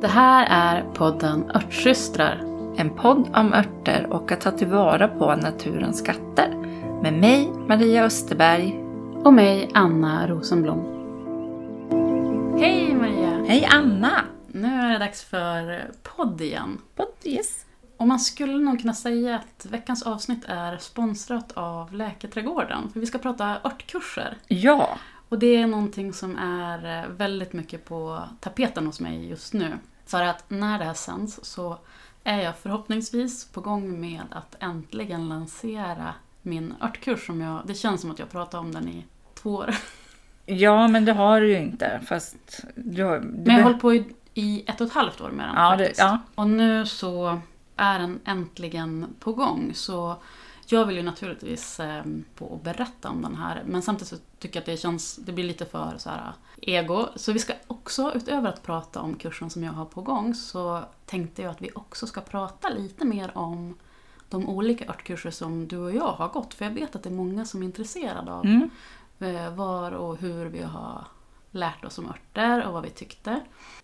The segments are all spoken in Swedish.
Det här är podden Örtsystrar. En podd om örter och att ta tillvara på naturens skatter. Med mig, Maria Österberg. Och mig, Anna Rosenblom. Hej Maria! Hej Anna! Nu är det dags för podd igen. Podd, yes. Och man skulle nog kunna säga att veckans avsnitt är sponsrat av Läketrädgården. För vi ska prata örtkurser. Ja, Och det är någonting som är eh, väldigt mycket på tapeten hos mig just nu. För att när det här sänds så är jag förhoppningsvis på gång med att äntligen lansera min örtkurs. Som jag, det känns som att jag pratat om den i två år. ja men det har du ju inte. Fast du har... Du Men jag har hållit på i, i ett och ett halvt år med den ja, det, faktiskt. ja, Och nu så är den äntligen på gång. Så jag vill ju naturligtvis eh, på och berätta om den här. Men samtidigt så tycker jag att det känns, det blir lite för så här ego. Så vi ska också, utöver att prata om kursen som jag har på gång, så tänkte jag att vi också ska prata lite mer om de olika örtkurser som du och jag har gått. För jag vet att det är många som är intresserade av mm. eh, var och hur vi har lärt oss om örter och vad vi tyckte.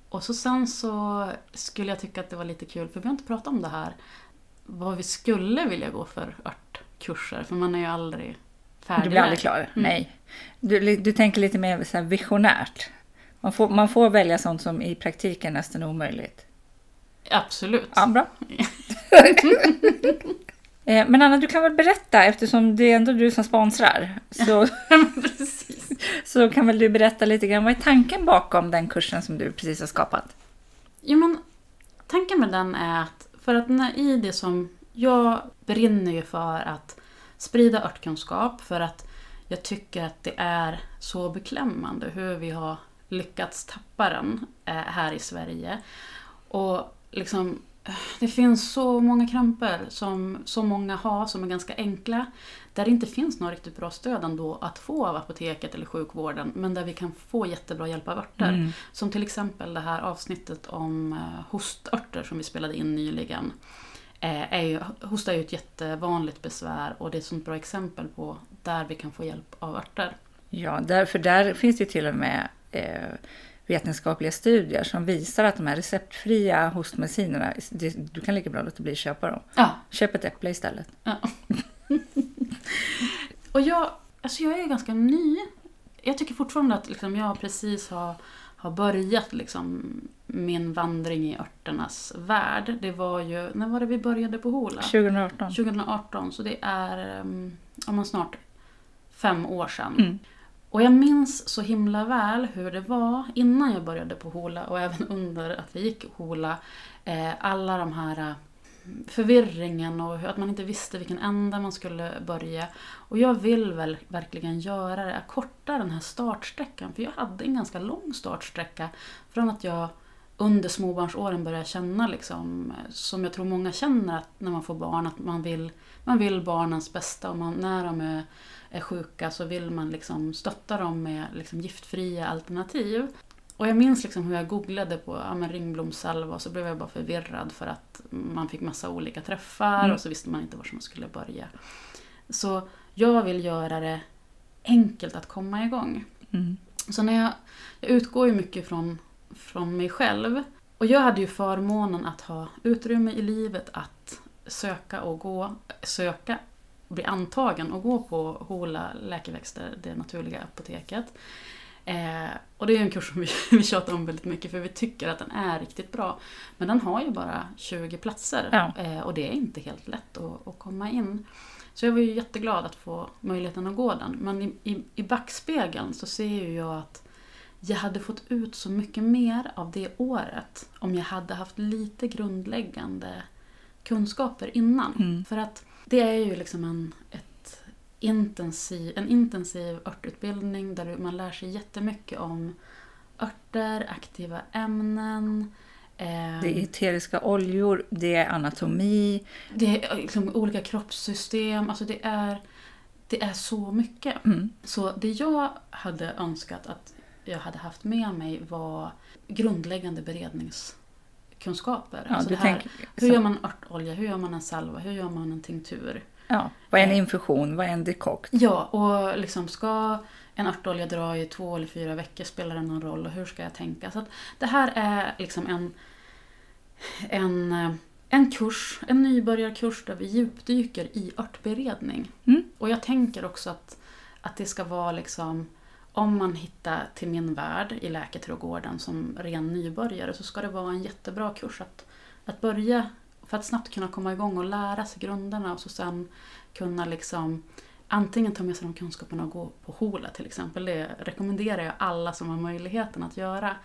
Och så sen så skulle jag tycka att det var lite kul, för vi har inte pratat om det här, vad vi skulle vilja gå för örtkurser, för man är ju aldrig färdig. du blir aldrig klar. Nej. Du, du tänker lite mer så visionärt. Man får, man får välja sånt som i praktiken är nästan omöjligt. Absolut. Ja, bra. Eh, Men Anna, du kan väl berätta, eftersom det är ändå du som sponsrar, så, så kan väl du berätta lite grann, vad är tanken bakom den kursen som du precis har skapat? Jo men, tanken med den är att, för att när, i det som, jag brinner ju för att sprida örtkunskap, för att jag tycker att det är så beklämmande hur vi har lyckats tappa den eh, här i Sverige. Och liksom, det finns så många kramper som så många har som är ganska enkla. Där det inte finns något riktigt bra stöd ändå att få av apoteket eller sjukvården. Men där vi kan få jättebra hjälp av örter. Mm. Som till exempel det här avsnittet om eh, hostörter som vi spelade in nyligen. Eh, är ju, hosta är ju ett jättevanligt besvär och det är ett sånt bra exempel på där vi kan få hjälp av örter. Ja, därför där finns det till och med eh, vetenskapliga studier som visar att de här receptfria hostmedicinerna, du kan lika bra låta bli att köpa dem. Ja, Köp ett äpple istället. Ja. och jag, alltså jag är ju ganska ny. Jag tycker fortfarande att liksom jag precis har, har börjat liksom min vandring i örternas värld. Det var ju, när var det vi började på Hola? 2018. 2018, så det är om man snart fem år sedan. Mm. Och jag minns så himla väl hur det var innan jag började på Hola och även under att jag gick Hola. Eh, alla de här eh, förvirringen och att man inte visste vilken ända man skulle börja. Och jag vill väl verkligen göra det, korta den här startsträckan. För jag hade en ganska lång startsträcka från att jag under småbarnsåren började känna, liksom, som jag tror många känner att när man får barn, att man vill, man vill barnens bästa. Och man, när de är, är sjuka så vill man liksom stötta dem med liksom giftfria alternativ. Och jag minns liksom hur jag googlade på ja, ringblomssalva och så blev jag bara förvirrad för att man fick massa olika träffar Mm. och så visste man inte var man skulle börja. Så jag vill göra det enkelt att komma igång. Mm. Så när jag, jag utgår ju mycket från, från mig själv. Och jag hade ju förmånen att ha utrymme i livet att söka och gå, söka, bli antagen och gå på HOLA läkeväxter, det naturliga apoteket. Eh, och det är en kurs som vi, vi tjatar om väldigt mycket för vi tycker att den är riktigt bra. Men den har ju bara 20 platser Ja. eh, och det är inte helt lätt att, att komma in. Så jag var ju jätteglad att få möjligheten att gå den. Men i, i, i backspegeln så ser ju jag att jag hade fått ut så mycket mer av det året om jag hade haft lite grundläggande kunskaper innan. Mm. För att det är ju liksom en, ett intensiv, en intensiv örtutbildning där man lär sig jättemycket om örter, aktiva ämnen, ehm, Det är eteriska oljor, det är anatomi. det är liksom olika kroppssystem. Alltså det är, det är så mycket. Mm. Så det jag hade önskat att jag hade haft med mig var grundläggande beredningskunskaper. Ja, alltså här, tänker, hur gör man örtolja, hur gör man en salva, hur gör man en tinktur? ja, vad är en infusion, vad är en dekokt? Ja, och liksom ska en örtolja dra i två eller fyra veckor, spelar det någon roll och hur ska jag tänka? Så det här är liksom en en, eh, en kurs, en nybörjarkurs där vi djupdyker i örtberedning. Mm. Och jag tänker också att, att det ska vara liksom om man hittar till min värld i Läkarträdgården som ren nybörjare så ska det vara en jättebra kurs att, att börja för att snabbt kunna komma igång och lära sig grunderna och så sen kunna liksom antingen ta med sig de kunskaperna och gå på HOLA till exempel. Det rekommenderar jag alla som har möjligheten att göra.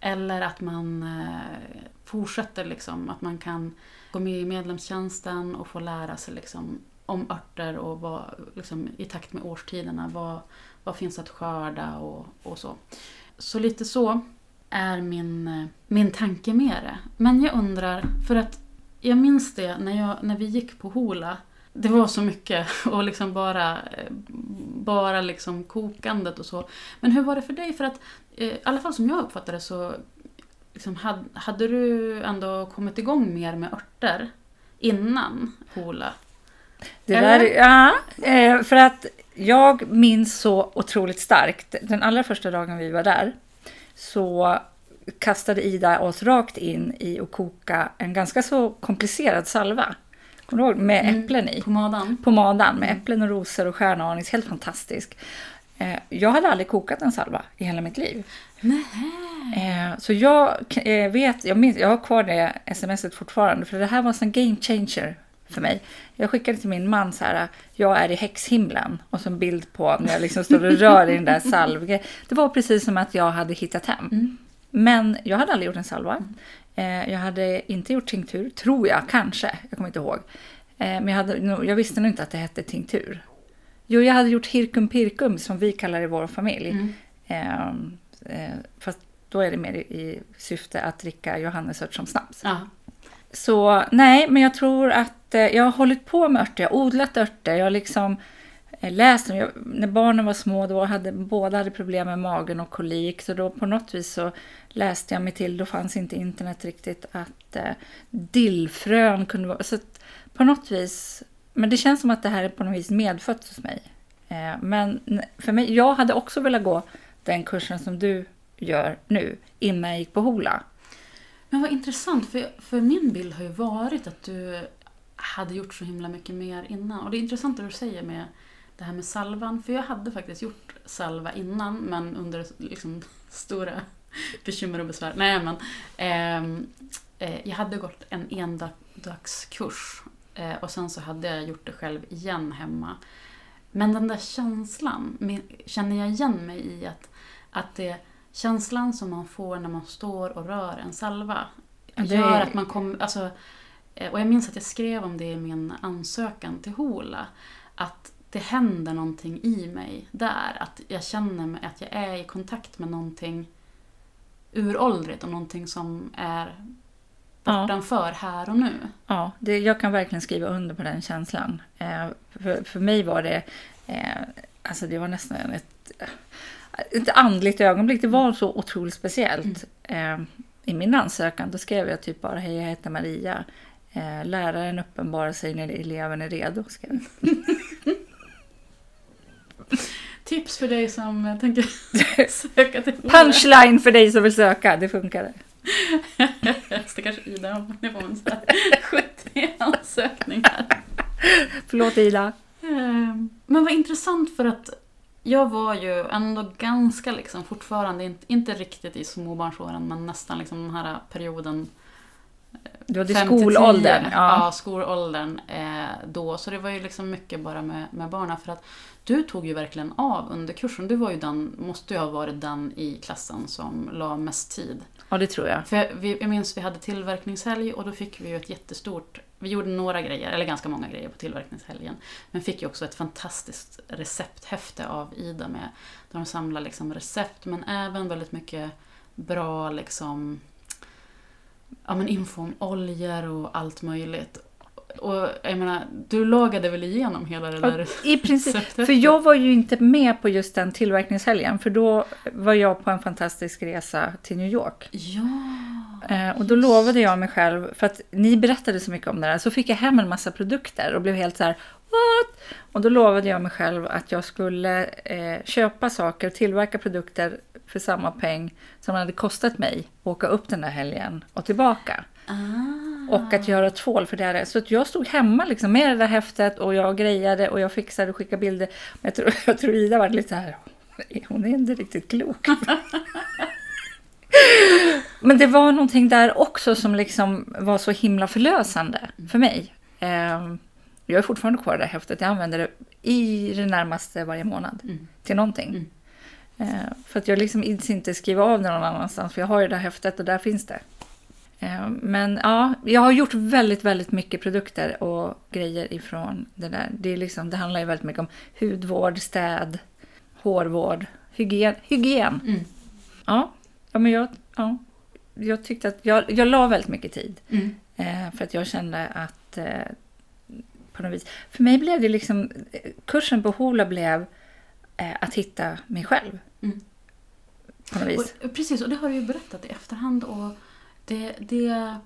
Eller att man eh, fortsätter liksom, att man kan gå med i medlemstjänsten och få lära sig liksom om örter och vad, liksom, i takt med årstiderna. Vad, vad finns att skörda och, och så. Så lite så är min, min tanke med det. Men jag undrar, för att jag minns det när, jag, när vi gick på Hola. Det var så mycket och liksom bara, bara liksom kokandet och så. Men hur var det för dig? För att eh, i alla fall som jag uppfattade så liksom, hade, hade du ändå kommit igång mer med örter innan Hola? Det där, ja, eh, för att jag minns så otroligt starkt. Den allra första dagen vi var där så kastade Ida oss rakt in i att koka en ganska så komplicerad salva. Kommer du ihåg? Med Mm, äpplen i. På madan? På madan med äpplen och rosor och stjärnanis. Helt fantastisk. Eh, Jag hade aldrig kokat en salva i hela mitt liv. Eh, Så jag eh, vet, jag, minns, jag har kvar det smset fortfarande, för det här var en game changer för mig. Jag skickade till min man så här, jag är i häxhimlen och så en bild på när jag liksom står och rör i den där salvgrejen. Det var precis som att jag hade hittat hem. Mm. Men jag hade aldrig gjort en salva. Eh, Jag hade inte gjort tinktur, tror jag, kanske. Jag kommer inte ihåg. Eh, Men jag, hade, jag visste nog inte att det hette tinktur. Jo, jag hade gjort hirkum pirkum som vi kallar det i vår familj. Mm. Ehm, eh, fast då är det mer i, i syfte att dricka johannesört som snaps. Ja. Så nej, men jag tror att Eh, jag har hållit på med örter. Jag har odlat örter. Jag har liksom eh, läst dem. Jag, när barnen var små då hade båda hade problem med magen och kolik. Så då på något vis så läste jag mig till, då fanns inte internet riktigt, att eh, dillfrön kunde vara... Så att på något vis, men det känns som att det här är på något vis medfött hos mig. Eh, men för mig, jag hade också velat gå den kursen som du gör nu, innan jag gick på Hola. Men vad intressant, för, för min bild har ju varit att du hade gjort så himla mycket mer innan. Och det är intressant det du säger med det här med salvan, för jag hade faktiskt gjort salva innan, men under liksom stora bekymmer och besvär. Nej, men ehm, eh, jag hade gått en endagskurs eh, och sen så hade jag gjort det själv igen hemma. Men den där känslan med, känner jag igen mig i att, att det känslan som man får när man står och rör en salva det gör att man kommer... Alltså, och jag minns att jag skrev om det i min ansökan till Hola. Att det händer någonting i mig där. Att jag känner att jag är i kontakt med någonting uråldrigt och någonting som är Ja. bortanför här och nu. Ja, det, jag kan verkligen skriva under på den känslan. Eh, för, för mig var det, eh, alltså det var nästan ett, ett andligt ögonblick. Det var så otroligt speciellt. Eh, I min ansökan då skrev jag typ bara hej jag heter Maria. Eh, läraren uppenbarar sig när eleven är redo. Skrev. Tips för dig som eh, tänker söka till. Punchline för dig som vill söka, det funkade. Stackars Ida, hon får här 70 ansökningar. Förlåt Ida. Ehm, Men vad intressant för att jag var ju ändå ganska liksom fortfarande, inte, inte riktigt i småbarnsåren, men nästan liksom den här perioden. Du hade 5 till 10. skolåldern. Ja, Ja. skolåldern eh, då. Så det var ju liksom mycket bara med, med barnen. För att du tog ju verkligen av under kursen. Du var ju den, måste ju ha varit den i klassen som la mest tid. ja, det tror jag. För jag, vi, jag minns vi hade tillverkningshelg och då fick vi ju ett jättestort... Vi gjorde några grejer, eller ganska många grejer på tillverkningshelgen. Men fick ju också ett fantastiskt recepthäfte av Ida med. Där de samlar liksom recept men även väldigt mycket bra liksom... Ja men info om oljor och allt möjligt. Och jag menar, du lagade väl igenom hela det där I princip. recepthäftet? För jag var ju inte med på just den tillverkningshelgen, för då var jag på en fantastisk resa till New York. Ja! Eh, och då lovade jag mig själv, för att ni berättade så mycket om det där, så fick jag hem en massa produkter och blev helt så här What? Och då lovade jag mig själv att jag skulle eh, köpa saker och tillverka produkter för samma peng som det hade kostat mig att åka upp den där helgen och tillbaka. Ah. Och att göra tvål för det här. Så att jag stod hemma liksom med det där häftet och jag grejade och jag fixade och skickade bilder. Men jag tror, jag tror Ida var lite så här, hon är inte riktigt klok. Men det var någonting där också som liksom var så himla förlösande för mig. Ehm, Jag är fortfarande kvar det där häftet. Jag använder det i det närmaste varje månad Mm. till någonting. Mm. Eh, För att jag liksom inte skriva av det någon annanstans, för jag har ju det här häftet och där finns det. Eh, Men ja, jag har gjort väldigt, väldigt mycket produkter och grejer ifrån det där. Det, är liksom, det handlar ju väldigt mycket om hudvård, städ, hårvård, hygien. hygien. Mm. Ja, ja, men jag, ja, jag tyckte att jag, jag la väldigt mycket tid. Mm. Eh, för att jag kände att eh, på något vis. För mig blev det liksom, kursen på Hola blev att hitta mig själv. Mm. På något vis. Och, precis, och det har du ju berättat i efterhand. Och det, det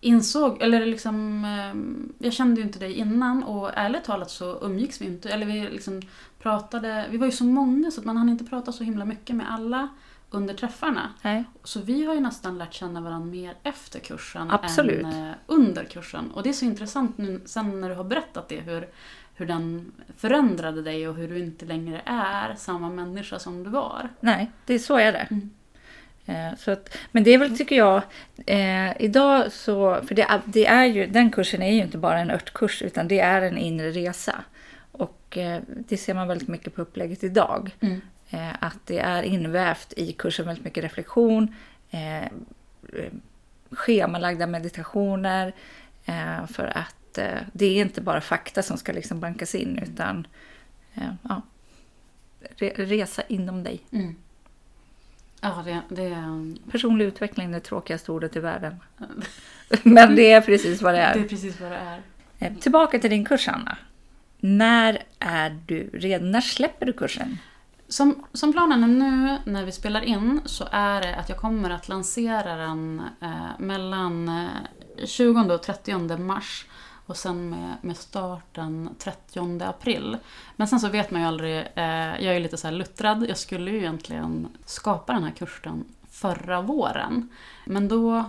insåg, eller liksom, ehm, jag kände ju inte dig innan och ärligt talat så umgicks vi inte. Eller vi liksom pratade, vi var ju så många så att man hann inte prata så himla mycket med alla under träffarna. Nej. Så vi har ju nästan lärt känna varandra mer efter kursen Absolut. än eh, under kursen. Och det är så intressant nu sen när du har berättat det, hur, hur den förändrade dig och hur du inte längre är samma människa som du var. Nej, det är så är det. Mm. Eh, så att, men det är väl, tycker jag, eh, idag så, för det, det är ju, den kursen är ju inte bara en örtkurs utan det är en inre resa. Och eh, det ser man väldigt mycket på upplägget idag. Mm. Eh, att det är invävt i kursen väldigt mycket reflektion, eh, eh, schemalagda meditationer. För att det är inte bara fakta som ska liksom bankas in utan ja, re, resa inom dig. Mm. Ja, det, det är... Personlig utveckling är det tråkigaste ordet i världen. Men det är precis vad det Det är. är precis vad det är. Eh, Tillbaka till din kurs, Anna. När är du redo? När släpper du kursen? Som, som planen är nu när vi spelar in så är det att jag kommer att lansera den eh, mellan eh, 20 och 30 mars och sen med, med starten 30 april. Men sen så vet man ju aldrig, eh, jag är ju lite så här luttrad, jag skulle ju egentligen skapa den här kursen förra våren. Men då eh,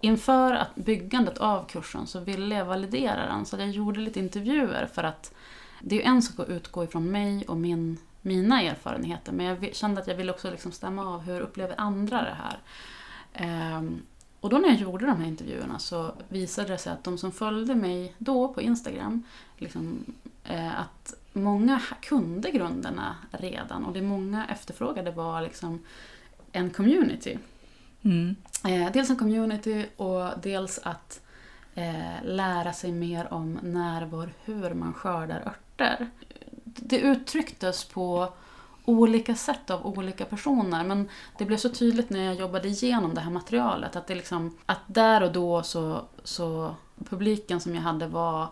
inför att byggandet av kursen så ville jag validera den så jag gjorde lite intervjuer för att det är ju en sak att utgå ifrån mig och min, mina erfarenheter men jag kände att jag ville också liksom stämma av hur upplever andra det här. Ehm, och då när jag gjorde de här intervjuerna så visade det sig att de som följde mig då på Instagram, liksom, eh, att många kunde grunderna redan och det många efterfrågade var liksom en community. Mm. Eh, dels en community och dels att eh, lära sig mer om när, var, hur man skördar örter. Det uttrycktes på olika sätt av olika personer. Men det blev så tydligt när jag jobbade igenom det här materialet att, det liksom, att där och då så, så publiken som jag hade var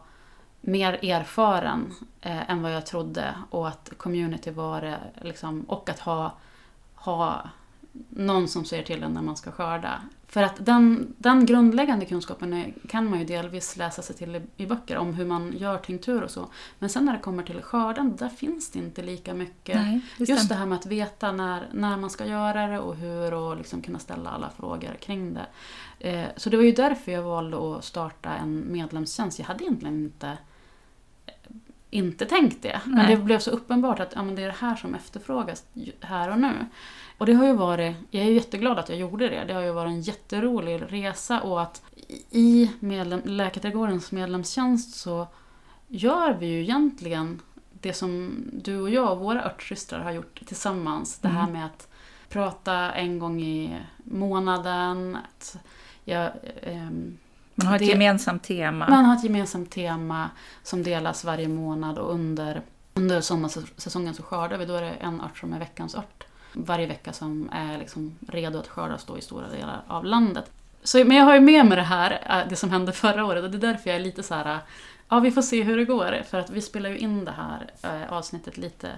mer erfaren eh, än vad jag trodde. Och att community var det liksom, och att ha, ha någon som säger till en när man ska skörda. För att den, den grundläggande kunskapen kan man ju delvis läsa sig till i, i böcker om hur man gör tinktur och så. Men sen när det kommer till skörden, där finns det inte lika mycket. Nej, det Just det här med att veta när, när man ska göra det och hur och liksom kunna ställa alla frågor kring det. Eh, så det var ju därför jag valde att starta en medlemstjänst. Jag hade egentligen inte inte tänkt det. Men Nej. det blev så uppenbart att ja, men det är det här som efterfrågas här och nu. Och det har ju varit, jag är jätteglad att jag gjorde det. Det har ju varit en jätterolig resa och att i medlem, Läkarträdgårdens medlemstjänst så gör vi ju egentligen det som du och jag och våra örtsystrar har gjort tillsammans. Det här Mm. med att prata en gång i månaden. Att jag, ehm, Man har ett det- gemensamt tema. man har ett gemensamt tema som delas varje månad och under, under sommarsäsongen så skördar vi. Då är det en ört som är veckans ört. Varje vecka som är liksom redo att skördas då i stora delar av landet. Så, men jag har ju med mig det här, äh, det som hände förra året och det är därför jag är lite så här. äh, Ja, vi får se hur det går. För att vi spelar ju in det här äh, avsnittet lite,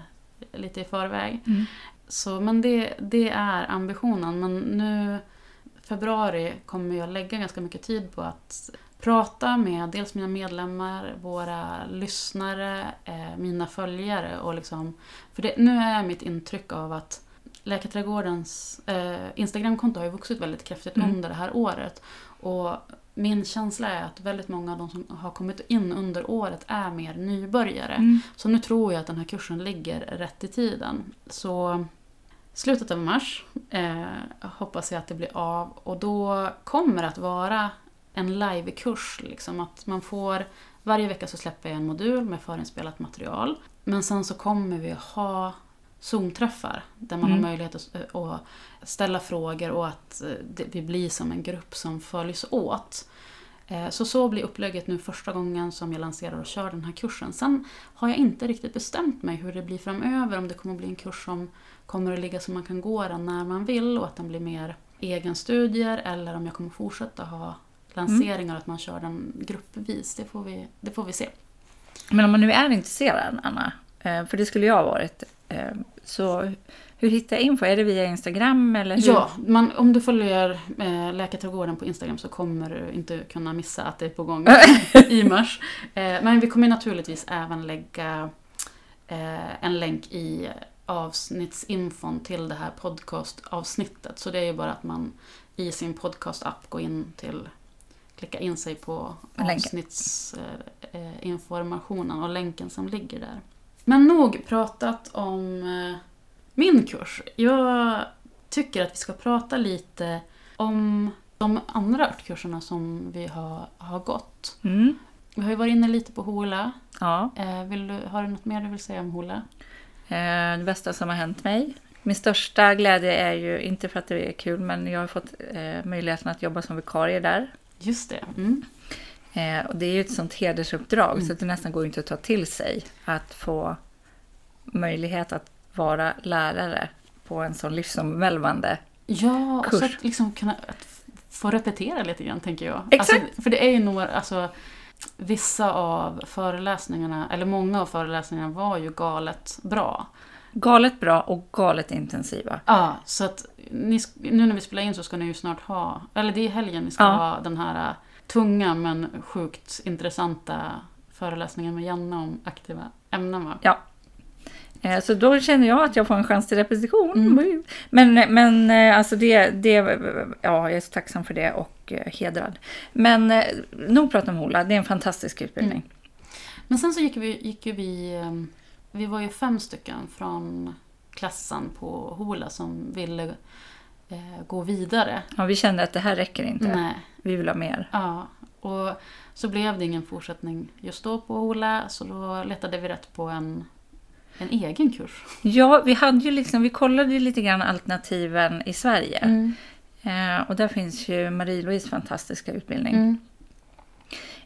lite i förväg. Mm. Så, men det, det är ambitionen. Men nu februari kommer jag lägga ganska mycket tid på att prata med dels mina medlemmar, våra lyssnare, eh, mina följare. Och liksom, för det, nu är mitt intryck av att Läkarträdgårdens eh, Instagramkonto har ju vuxit väldigt kraftigt Mm. under det här året. Och min känsla är att väldigt många av de som har kommit in under året är mer nybörjare. Mm. Så nu tror jag att den här kursen ligger rätt i tiden. Så slutet av mars eh, hoppas jag att det blir av och då kommer det att vara en livekurs. Liksom, att man får, varje vecka så släpper jag en modul med förinspelat material. Men sen så kommer vi ha Zoom-träffar där man Mm. har möjlighet att, att ställa frågor och att eh, det, vi blir som en grupp som följs åt. Eh, så så blir upplägget nu första gången som jag lanserar och kör den här kursen. Sen har jag inte riktigt bestämt mig hur det blir framöver, om det kommer att bli en kurs som kommer att ligga så man kan gå den när man vill och att den blir mer egenstudier eller om jag kommer fortsätta ha lanseringar och att man kör den gruppvis. Det får vi, det får vi se. Men om man nu är intresserad, Anna, eh, för det skulle jag ha varit, eh, så hur hittar jag info? Är det via Instagram eller hur? Ja, man, om du följer eh, Läkarträdgården på Instagram så kommer du inte kunna missa att det är på gång i mars. Eh, men vi kommer naturligtvis även lägga eh, en länk i avsnittsinfon till det här podcastavsnittet. Så det är ju bara att man i sin podcast-app går in till, klicka in sig på avsnittsinformationen och länken som ligger där. Men nog pratat om eh, min kurs. Jag tycker att vi ska prata lite om de andra örtkurserna som vi har, har gått. Mm. Vi har ju varit inne lite på Hola. Ja, Eh, vill du, har du något mer du vill säga om Hola? eh, det bästa som har hänt mig. Min största glädje är ju, inte för att det är kul, men jag har fått möjligheten att jobba som vikarie där. Just det. Mm. Eh, och det är ju ett sånt hedersuppdrag Mm. så det nästan går inte att ta till sig att få möjlighet att vara lärare på en sån livsomvälvande Ja, och Kurs. så att liksom kunna att få repetera lite grann tänker jag. Exakt. Alltså, för det är ju några, alltså vissa av föreläsningarna, eller många av föreläsningarna var ju galet bra. Galet bra och galet intensiva. Ja, så att ni, nu när vi spelar in så ska ni ju snart ha, eller det är helgen ni ska Ja. ha den här tunga men sjukt intressanta föreläsningen med Janne om aktiva ämnen va? Eh, Så då känner jag att jag får en chans till repetition. Mm. Men, men eh, alltså det, det, ja, jag är så tacksam för det och eh, hedrad. Men nog prata om Hola, det är en fantastisk utbildning. Men sen så gick vi, gick vi, ehm, vi var ju fem stycken från klassen på Hola som ville gå vidare. Ja, vi kände att det här räcker inte. Nej, Vi vill ha mer. ja. Och så blev det ingen fortsättning just då på Hola så då letade vi rätt på en, en egen kurs. Ja, vi hade ju liksom, vi kollade lite grann alternativen i Sverige. Mm. Eh, och där finns ju Marie-Louise fantastiska utbildning. Mm.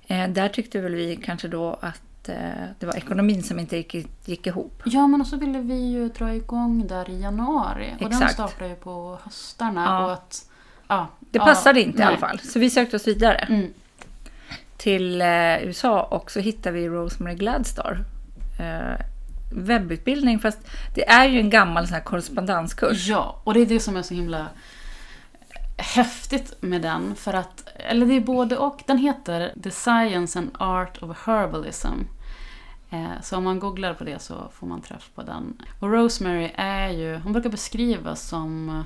Eh, där tyckte väl vi kanske då att eh, det var ekonomin som inte gick, gick ihop. Ja, men också ville vi ju dra igång där i januari. Och den Exakt. startar ju på höstarna. Ja. Och att, ja, Det ja, passade inte i nej. alla fall. Så vi sökte oss vidare Mm. till eh, USA och så hittade vi Rosemary Gladstar. Eh, webbutbildning, fast det är ju en gammal sån här korrespondenskurs. Ja, och det är det som är så himla häftigt med den. För att, eller det är både och. Den heter The Science and Art of Herbalism. Eh, Så om man googlar på det så får man träff på den. Och Rosemary är ju, hon brukar beskrivas som eh,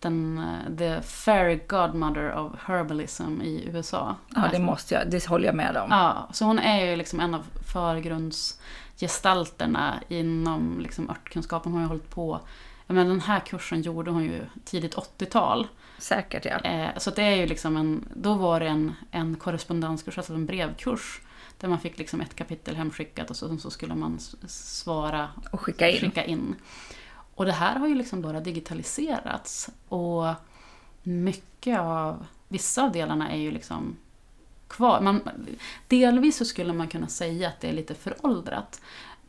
den, eh, the fairy godmother of herbalism i USA. Ja, det måste jag, det håller jag med om. Ja, så hon är ju liksom en av förgrundsgestalterna inom liksom örtkunskapen. Hon har ju hållit på. Menar, den här kursen gjorde hon ju tidigt 80-tal. Säkert ja. Eh, så det är ju liksom en, då var det en, en korrespondenskurs, alltså en brevkurs. Där man fick liksom ett kapitel hemskickat och så, så skulle man svara Och skicka in. skicka in. Och det här har ju liksom bara digitaliserats. Och mycket av, vissa av delarna är ju liksom kvar. Man, delvis så skulle man kunna säga att det är lite föråldrat.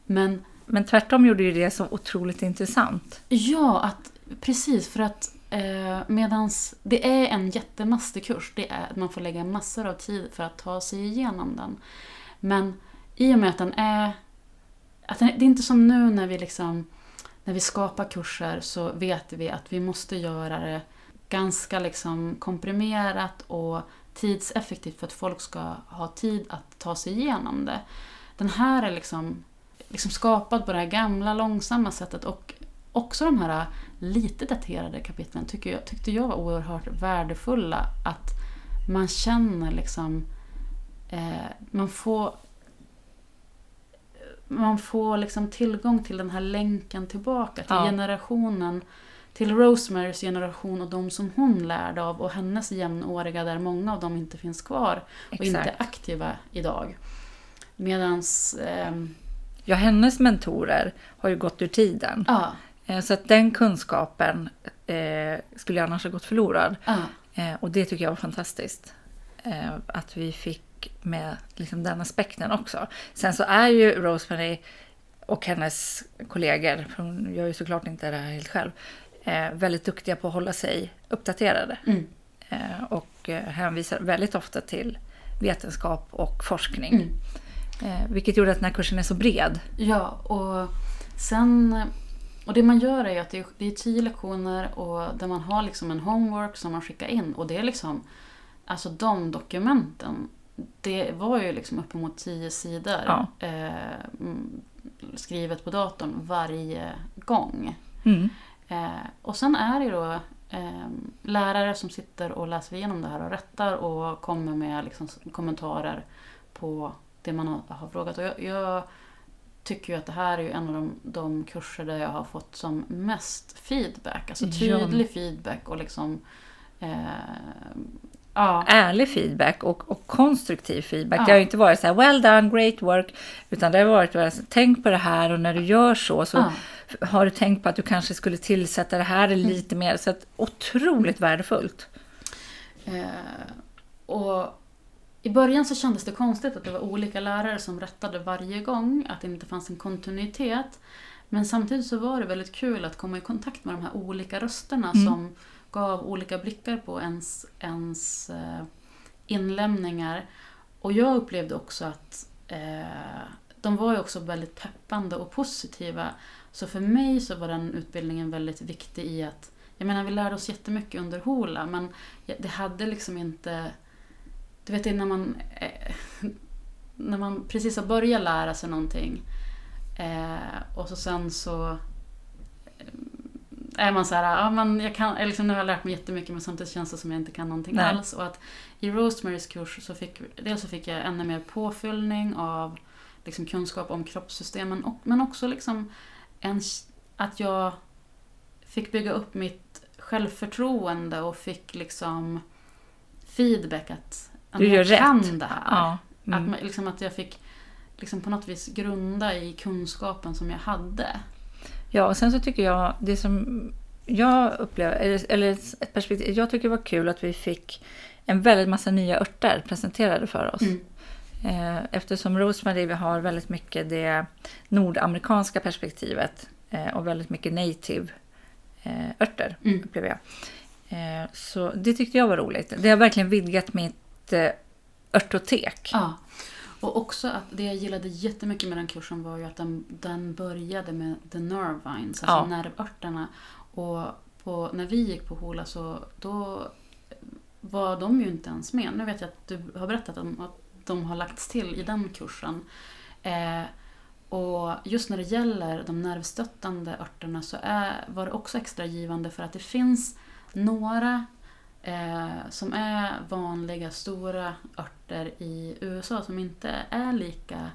Men Men tvärtom gjorde ju det så otroligt intressant. ja, att, precis för att eh, medans det är en jättemasterkurs, det är att man får lägga massor av tid för att ta sig igenom den. Men i och med att den är... Att den, det är inte som nu när vi liksom när vi skapar kurser så vet vi att vi måste göra det ganska liksom komprimerat och tidseffektivt för att folk ska ha tid att ta sig igenom det. Den här är liksom, liksom skapad på det här gamla långsamma sättet och också de här lite daterade kapitlen tycker jag, tyckte jag var oerhört värdefulla. Att man känner liksom... Eh, man får man får liksom tillgång till den här länken tillbaka till Ja. generationen till Rosemarys generation och de som hon lärde av och hennes jämnåriga där många av dem inte finns kvar och inte är Exakt. aktiva idag. Medans... ehm, Ja, hennes mentorer har ju gått ur tiden. Ja, Eh, Så att den kunskapen eh, skulle ju annars ha gått förlorad. Eh, och det tycker jag var fantastiskt. Eh, att vi fick med liksom, den aspekten också. Sen så är ju Rosemary och hennes kollegor, för hon gör ju såklart inte det här helt själv, eh, väldigt duktiga på att hålla sig uppdaterade. mm, Eh, och eh, hänvisar väldigt ofta till vetenskap och forskning. mm. Eh, vilket gjorde att den här kursen är så bred. ja, och sen... Och det man gör är att det är, det är tio lektioner och där man har liksom en homework som man skickar in. Och det är liksom... Alltså de dokumenten, det var ju liksom uppemot tio sidor Ja. eh, mm, skrivet på datorn varje gång. Mm. Eh, och sen är det då eh, lärare som sitter och läser igenom det här och rättar och kommer med liksom, kommentarer på det man har, har frågat. Och jag, jag tycker ju att det här är ju en av de, de kurser där jag har fått som mest feedback. Alltså Ja. tydlig feedback och liksom... Eh, ja, ärlig feedback och, och konstruktiv feedback. Ja. Det har ju inte varit så här well done, great work. Utan det har varit så, tänk på det här och när du gör så så ja. har du tänkt på att du kanske skulle tillsätta det här lite mer. Så att, otroligt värdefullt. Eh, och I början så kändes det konstigt att det var olika lärare som rättade varje gång, att det inte fanns en kontinuitet. Men samtidigt så var det väldigt kul att komma i kontakt med de här olika rösterna Mm. som gav olika blickar på ens, ens eh, inlämningar. Och jag upplevde också att eh, de var ju också väldigt peppande och positiva. Så för mig så var den utbildningen väldigt viktig i att jag menar, vi lärde oss jättemycket under HOLA, men det hade liksom inte... Du vet när man, eh, när man precis har börjat lära sig någonting eh, och så sen så eh, är man så här, ja, men jag kan, liksom, nu har jag lärt mig jättemycket men samtidigt känns det som jag inte kan någonting Nej. alls. Och att i Rosemarys kurs så fick, dels så fick jag ännu mer påfyllning av liksom, kunskap om kroppssystemen och, men också liksom en, att jag fick bygga upp mitt självförtroende och fick liksom feedback att, att Du jag gör kan rätt. det här. Ja. Att, Mm. man- liksom, att jag fick liksom på något vis grunda i kunskapen som jag hade. ja, och sen så tycker jag, det som jag upplever, eller, eller ett perspektiv, jag tycker det var kul att vi fick en väldigt massa nya örter presenterade för oss. Mm. Eh, Eftersom Rosemary har väldigt mycket det nordamerikanska perspektivet eh, och väldigt mycket native eh, örter, Mm. upplever jag. Så det tyckte jag var roligt. Det har verkligen vidgat mitt eh, örtotek. Ja. Och också att det jag gillade jättemycket med den kursen var ju att den, den började med the nervines, alltså Ja. nervörterna. Och på, när vi gick på HOLA så då var de ju inte ens med. Nu vet jag att du har berättat om att de har lagts till i den kursen. Eh, och just när det gäller de nervstöttande örterna så är, var det också extra givande för att det finns några eh, som är vanliga stora örter i USA som inte är lika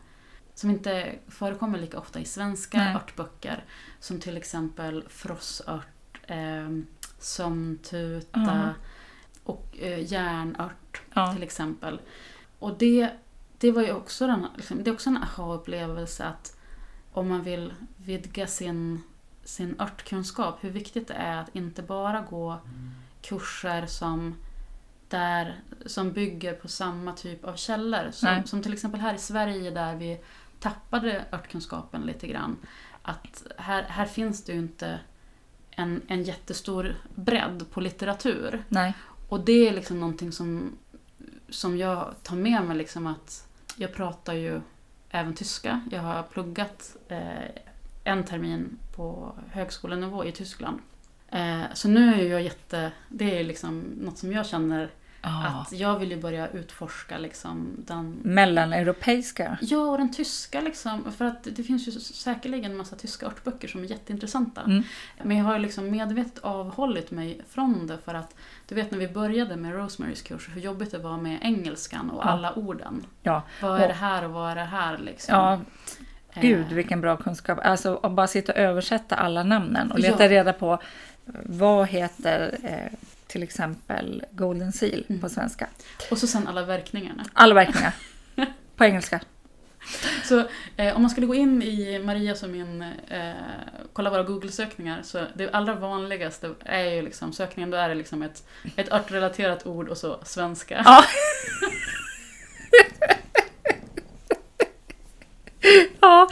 som inte förekommer lika ofta i svenska Nej. örtböcker. Som till exempel frossört, eh, sömntuta Ja. och eh, järnört Ja. till exempel. Och det, det var ju också, den, liksom, det är också en aha-upplevelse att om man vill vidga sin, sin örtkunskap, hur viktigt det är att inte bara gå kurser som, där, som bygger på samma typ av källor. Som, som till exempel här i Sverige där vi tappade örtkunskapen lite grann. Att här, här finns det ju inte en, en jättestor bredd på litteratur. Nej. Och det är liksom någonting som, som jag tar med mig. Liksom att jag pratar ju även tyska. Jag har pluggat eh, en termin på högskolenivå i Tyskland. Eh, så nu är jag jätte... Det är liksom något som jag känner Ja. Att jag vill ju börja utforska liksom den Mellaneuropeiska. Ja, och den tyska liksom. För att det finns ju säkerligen en massa tyska örtböcker som är jätteintressanta. Mm. Men jag har ju liksom medvetet avhållit mig från det för att du vet när vi började med Rosemarys kurs hur jobbigt det var med engelskan och Ja. alla orden. Ja. Vad är det här och vad är det här liksom? Ja, Eh, gud vilken bra kunskap. Alltså att bara sitta och översätta alla namnen och leta Ja. reda på vad heter eh, till exempel Golden Seal Mm. på svenska. Och så sen alla verkningarna. Alla verkningar. på engelska. Så eh, om man skulle gå in i Marias och min, eh, kolla våra Google-sökningar, så det allra vanligaste är ju liksom sökningen, då är det liksom ett, ett örtrelaterat ord och så svenska. Ja. ja.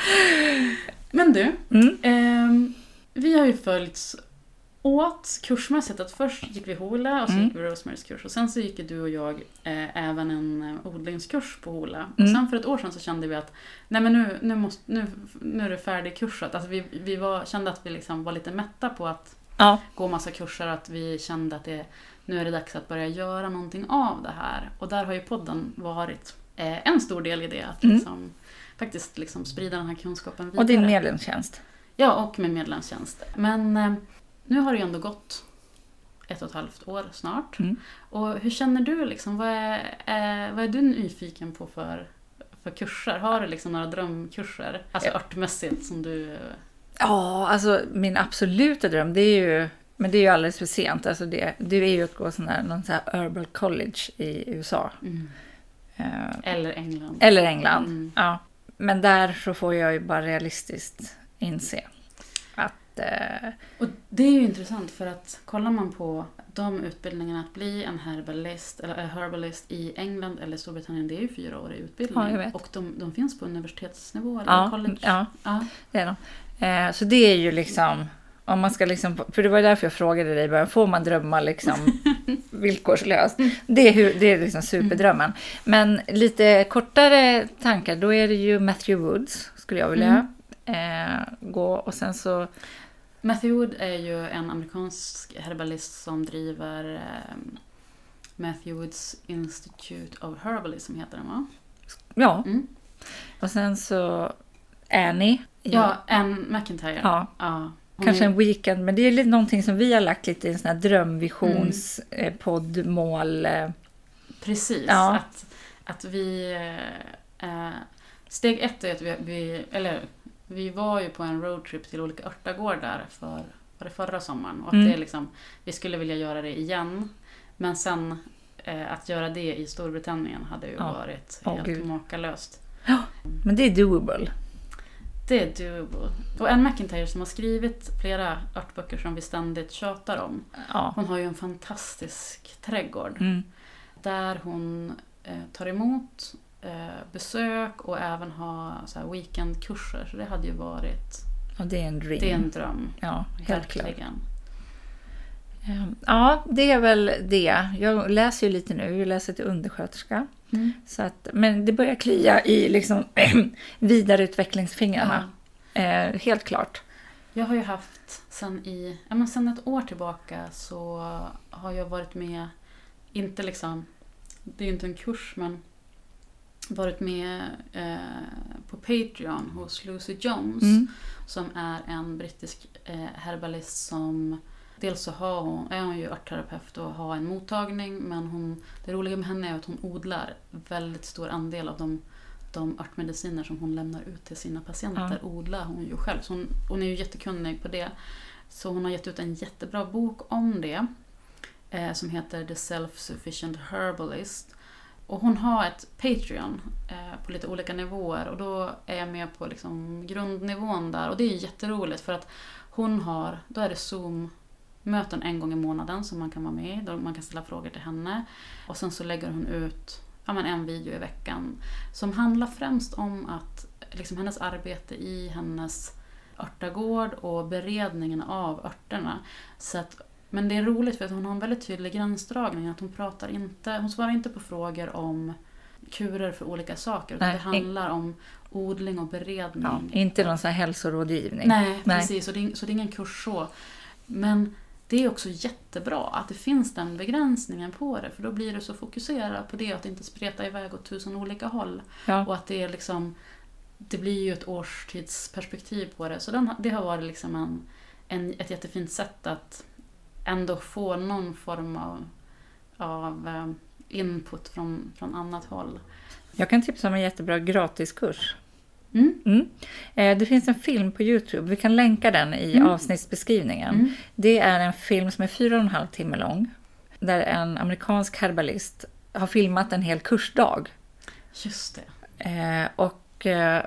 Men du, Mm. ehm, vi har ju följts åt kursmässigt. Att först gick vi Hola och så Mm. gick vi Rosemarys kurs och sen så gick du och jag eh, även en eh, odlingskurs på Hola. Och Mm. sen för ett år sedan så kände vi att nej men nu, nu, måste, nu, nu är det färdigkursat. Alltså vi, vi var, kände att vi liksom var lite mätta på att Ja. gå massa kurser att vi kände att det, nu är det dags att börja göra någonting av det här. Och där har ju podden varit eh, en stor del i det. Att Mm. liksom, faktiskt liksom sprida den här kunskapen vidare. Och din medlemstjänst. Ja, och med medlemstjänst. Men eh, nu har det ju ändå gått ett och ett halvt år snart. Mm. Och hur känner du? Liksom, vad, är, eh, vad är du nyfiken på för, för kurser? Har du liksom några drömkurser? Alltså Ja. örtmässigt som du... Ja, alltså min absoluta dröm det är ju, men det är ju alldeles för sent, alltså det, det är ju att gå sån här, någon sån här Herbal College i USA. Eh, Eller England. eller England. Mm. Ja. Men där så får jag ju bara realistiskt inse att eh, Och det är ju intressant för att kollar man på de utbildningarna att bli en herbalist, eller en herbalist i England eller Storbritannien, det är ju fyra år i utbildning. Ja. Och de, de finns på universitetsnivå eller ja, college. ja, Ja. det är de. Eh, så det är ju liksom, om man ska liksom, för det var därför jag frågade dig början, får man drömma liksom villkorslöst? Det är, hur, det är liksom superdrömmen. Men lite kortare tankar, då är det ju Matthew Woods, skulle jag vilja eh, gå. Och sen så, Matthew Wood är ju en amerikansk herbalist som driver eh, Matthew Woods Institute of Herbalism heter den va? ja, Mm. och sen så Annie. Ja, Anne McIntyre. ja. Ja, Kanske är- en weekend, men det är lite någonting som vi har lagt lite i en sån här drömvisions eh, poddmål. Eh, Precis. Ja. Att, att vi... Eh, steg ett är att vi, vi... Eller vi var ju på en roadtrip till olika örtagårdar för, var det förra sommaren. Och att Mm. det liksom, vi skulle vilja göra det igen. Men sen eh, att göra det i Storbritannien hade ju Ja. varit Åh, helt Gud. makalöst. men det är doable. Det är doable. Och Anne McIntyre som har skrivit flera örtböcker som vi ständigt tjatar om. Ja. Hon har ju en fantastisk trädgård. Mm. Där hon eh, tar emot besök och även har så weekendkurser. Så det hade ju varit, Och det är en dream. det är en dröm. Ja, helt klart. Ehm, Ja, det är väl det. Jag läser ju lite nu, jag läser till undersköterska. Mm. Så att, men det börjar klia i liksom vidareutvecklingsfingrarna. Eh, helt klart. Jag har ju haft sen i, ja men sen ett år tillbaka så har jag varit med, inte liksom, det är ju inte en kurs men varit med eh, på Patreon hos Lucy Jones. Mm. som är en brittisk eh, herbalist som Dels så har hon, är hon ju örtterapeut och har en mottagning men hon, det roliga med henne är att hon odlar väldigt stor andel av de, de örtmediciner som hon lämnar ut till sina patienter. odlar hon ju själv. Så hon, hon är ju jättekunnig på det. Så hon har gett ut en jättebra bok om det eh, som heter The Self-Sufficient Herbalist. Och hon har ett Patreon eh, på lite olika nivåer och då är jag med på liksom grundnivån där och det är jätteroligt för att hon har, då är det Zoom-möten en gång i månaden som man kan vara med i, då man kan ställa frågor till henne. Och sen så lägger hon ut ja, men en video i veckan som handlar främst om att liksom hennes arbete i hennes örtagård och beredningen av örterna. Så att, men det är roligt för att hon har en väldigt tydlig gränsdragning. Att hon, pratar inte, hon svarar inte på frågor om kurer för olika saker. Utan Nej, det handlar om odling och beredning. Ja, inte någon sån här hälsorådgivning. Nej, Nej. precis. Så det, är, så det är ingen kurs så. Men det är också jättebra att det finns den begränsningen på det, för då blir du så fokuserad på det att inte spreta iväg åt tusen olika håll. Ja. Och att det är liksom, det blir ju ett årstidsperspektiv på det. Så den, det har varit liksom en, en, ett jättefint sätt att ändå få någon form av, av eh, input från, från annat håll. Jag kan tipsa om en jättebra gratiskurs. Mm. Mm. Eh, Det finns en film på Youtube, vi kan länka den i Mm. avsnittsbeskrivningen. Mm. Det är en film som är fyra och en halv timme lång. Där en amerikansk herbalist har filmat en hel kursdag. Just det. Eh, och eh,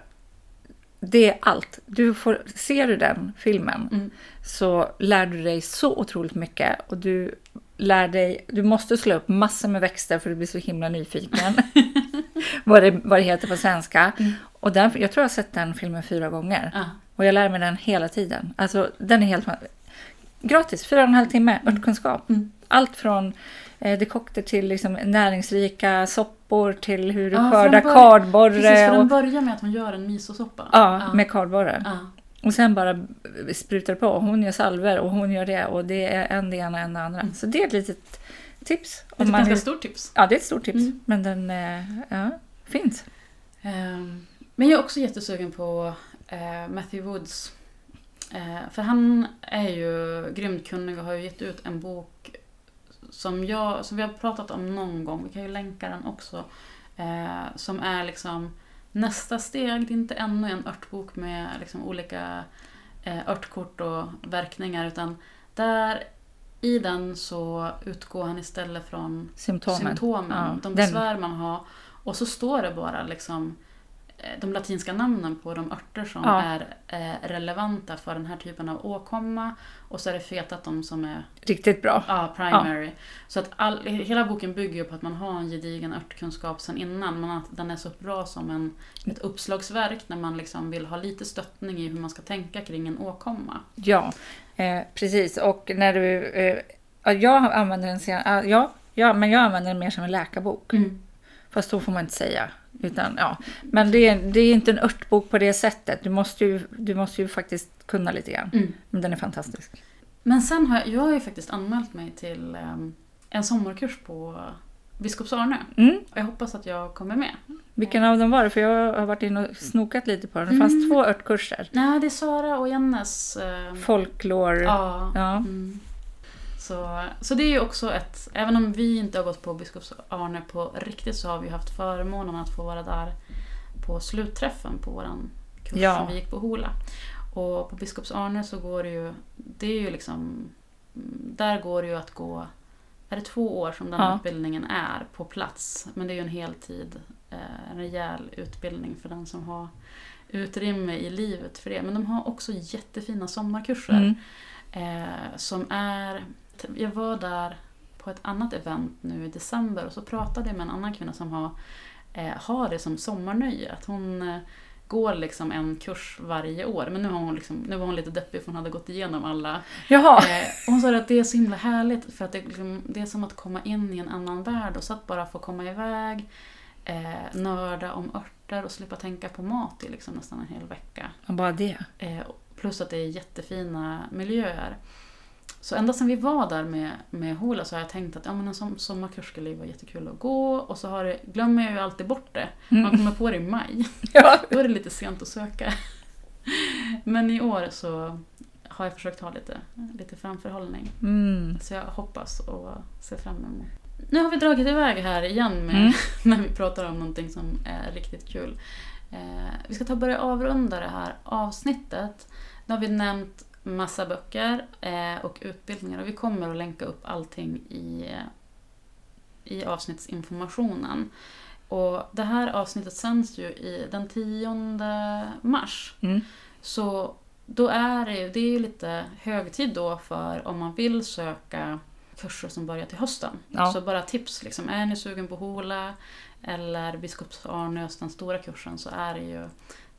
det är allt. Du får, ser du den filmen Mm. så lär du dig så otroligt mycket. Och du lär dig, du måste slå upp massor med växter för du blir så himla nyfiken. vad, det, vad det heter på svenska. Mm. Och den, jag tror jag har sett den filmen fyra gånger. Ja. Och jag lär mig den hela tiden. Alltså den är helt gratis, fyra och en halv timme örtkunskap. Mm. Allt från eh, dekokter till liksom, näringsrika soppor till hur du Ja, skördar kardborre. Precis, för den börjar med att hon gör en misosoppa. ja, med kardborre. ja. Och sen bara sprutar på. Hon gör salver och hon gör det och det är en det ena och en det andra. Mm. Så det är ett litet tips. Det är ett ganska vill- stort tips. Ja, det är ett stort tips. Mm. Men den eh, ja, finns. Ehm, Men jag är också jättesugen på eh, Matthew Woods. Eh, för han är ju grymt kunnig och har ju gett ut en bok som, jag, som vi har pratat om någon gång. Vi kan ju länka den också. Eh, som är liksom nästa steg. Det är inte ännu en örtbok med liksom olika eh, örtkort och verkningar. Utan där i den så utgår han istället från Symptomen. symptomen, Ja, de den- besvär man har. Och så står det bara liksom de latinska namnen på de örter som Ja. är eh, relevanta för den här typen av åkomma. Och så är det fetat de som är Riktigt bra. ja, primary. Så att all, hela boken bygger ju på att man har en gedigen örtkunskap sen innan. Men att den är så bra som en, ett uppslagsverk när man liksom vill ha lite stöttning i hur man ska tänka kring en åkomma. Ja, eh, precis. Och när du... Eh, ja, jag använder den sen, ja, ja, men jag använder den mer som en läkarbok. Fast så får man inte säga. Utan, ja. Men det är, det är inte en örtbok på det sättet. Du måste ju, du måste ju faktiskt kunna lite grann. Mm. Men den är fantastisk. Men sen har jag, jag har ju faktiskt anmält mig till ehm, en sommarkurs på Biskops Arnö. Mm. Och jag hoppas att jag kommer med. Vilken av dem var det? För jag har varit inne och snokat lite på den. Det fanns Mm. två örtkurser. Nej, det är Sara och Jennes... ehm, Folklore. ja. Ja. Mm. Så, så det är ju också ett... Även om vi inte har gått på Biskops Arnö på riktigt så har vi haft förmånen att få vara där på slutträffen på våran kurs Ja. som vi gick på Hola. Och på Biskops Arnö så går det ju... Det är ju liksom... Där går det ju att gå... Är det två år som den Ja. utbildningen är på plats? Men det är ju en heltid, eh, en rejäl utbildning för den som har utrymme i livet för det. Men de har också jättefina sommarkurser. Mm. Eh, som är... Jag var där på ett annat event nu i december och så pratade jag med en annan kvinna som har, eh, har det som sommarnöje. Att hon eh, går liksom en kurs varje år. Men nu, har hon liksom, nu var hon lite deppig för hon hade gått igenom alla. Jaha. Eh, och hon sa att det är så himla härligt för att det, liksom, det är som att komma in i en annan värld och så att bara få komma iväg, eh, nörda om örter och slippa tänka på mat i liksom nästan en hel vecka. Och bara det. Eh, plus att det är jättefina miljöer. Så ända sedan vi var där med, med Hola så har jag tänkt att ja, men en som, sommarkurs skulle vara jättekul att gå och så har det, glömmer jag ju alltid bort det. Man Mm. kommer på det i maj. Ja. Då är det lite sent att söka. Men i år så har jag försökt ha lite, lite framförhållning. Mm. Så jag hoppas och ser fram emot. Nu har vi dragit iväg här igen med, Mm. när vi pratar om någonting som är riktigt kul. Eh, vi ska ta och börja avrunda det här avsnittet. Nu har vi nämnt massa böcker eh, och utbildningar och vi kommer att länka upp allting i, i avsnittsinformationen. Och det här avsnittet sänds ju i den 10 mars. Mm. Så då är det, ju- det är ju lite högtid då för om man vill söka kurser som börjar till hösten. Ja. Så bara tips, liksom, är ni sugen på Hola eller Biskops Arnös, den stora kursen, så är det ju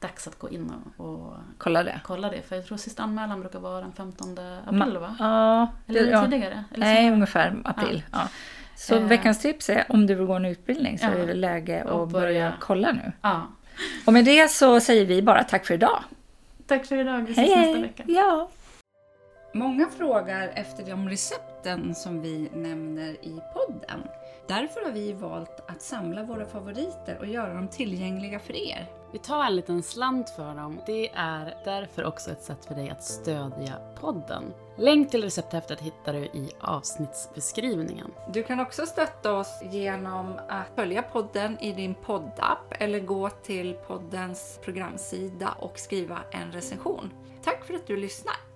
dags att gå in och, och Kolla det. kolla det. För jag tror sista anmälan brukar vara den 15 april Ma- va? Ja. Eller det ja. tidigare? Eller Nej, ungefär april. Ja. Så Eh. veckans tips är om du vill gå en utbildning så Ja. är det läge Och att börja börja. kolla nu. Ja. Och med det så säger vi bara tack för idag. Tack för idag, vi ses Hej nästa hej! vecka. Ja. Många frågar efter de recepten som vi nämner i podden. Därför har vi valt att samla våra favoriter och göra dem tillgängliga för er. Vi tar en liten slant för dem. Det är därför också ett sätt för dig att stödja podden. Länk till recepthäftet hittar du i avsnittsbeskrivningen. Du kan också stötta oss genom att följa podden i din poddapp eller gå till poddens programsida och skriva en recension. Tack för att du lyssnar!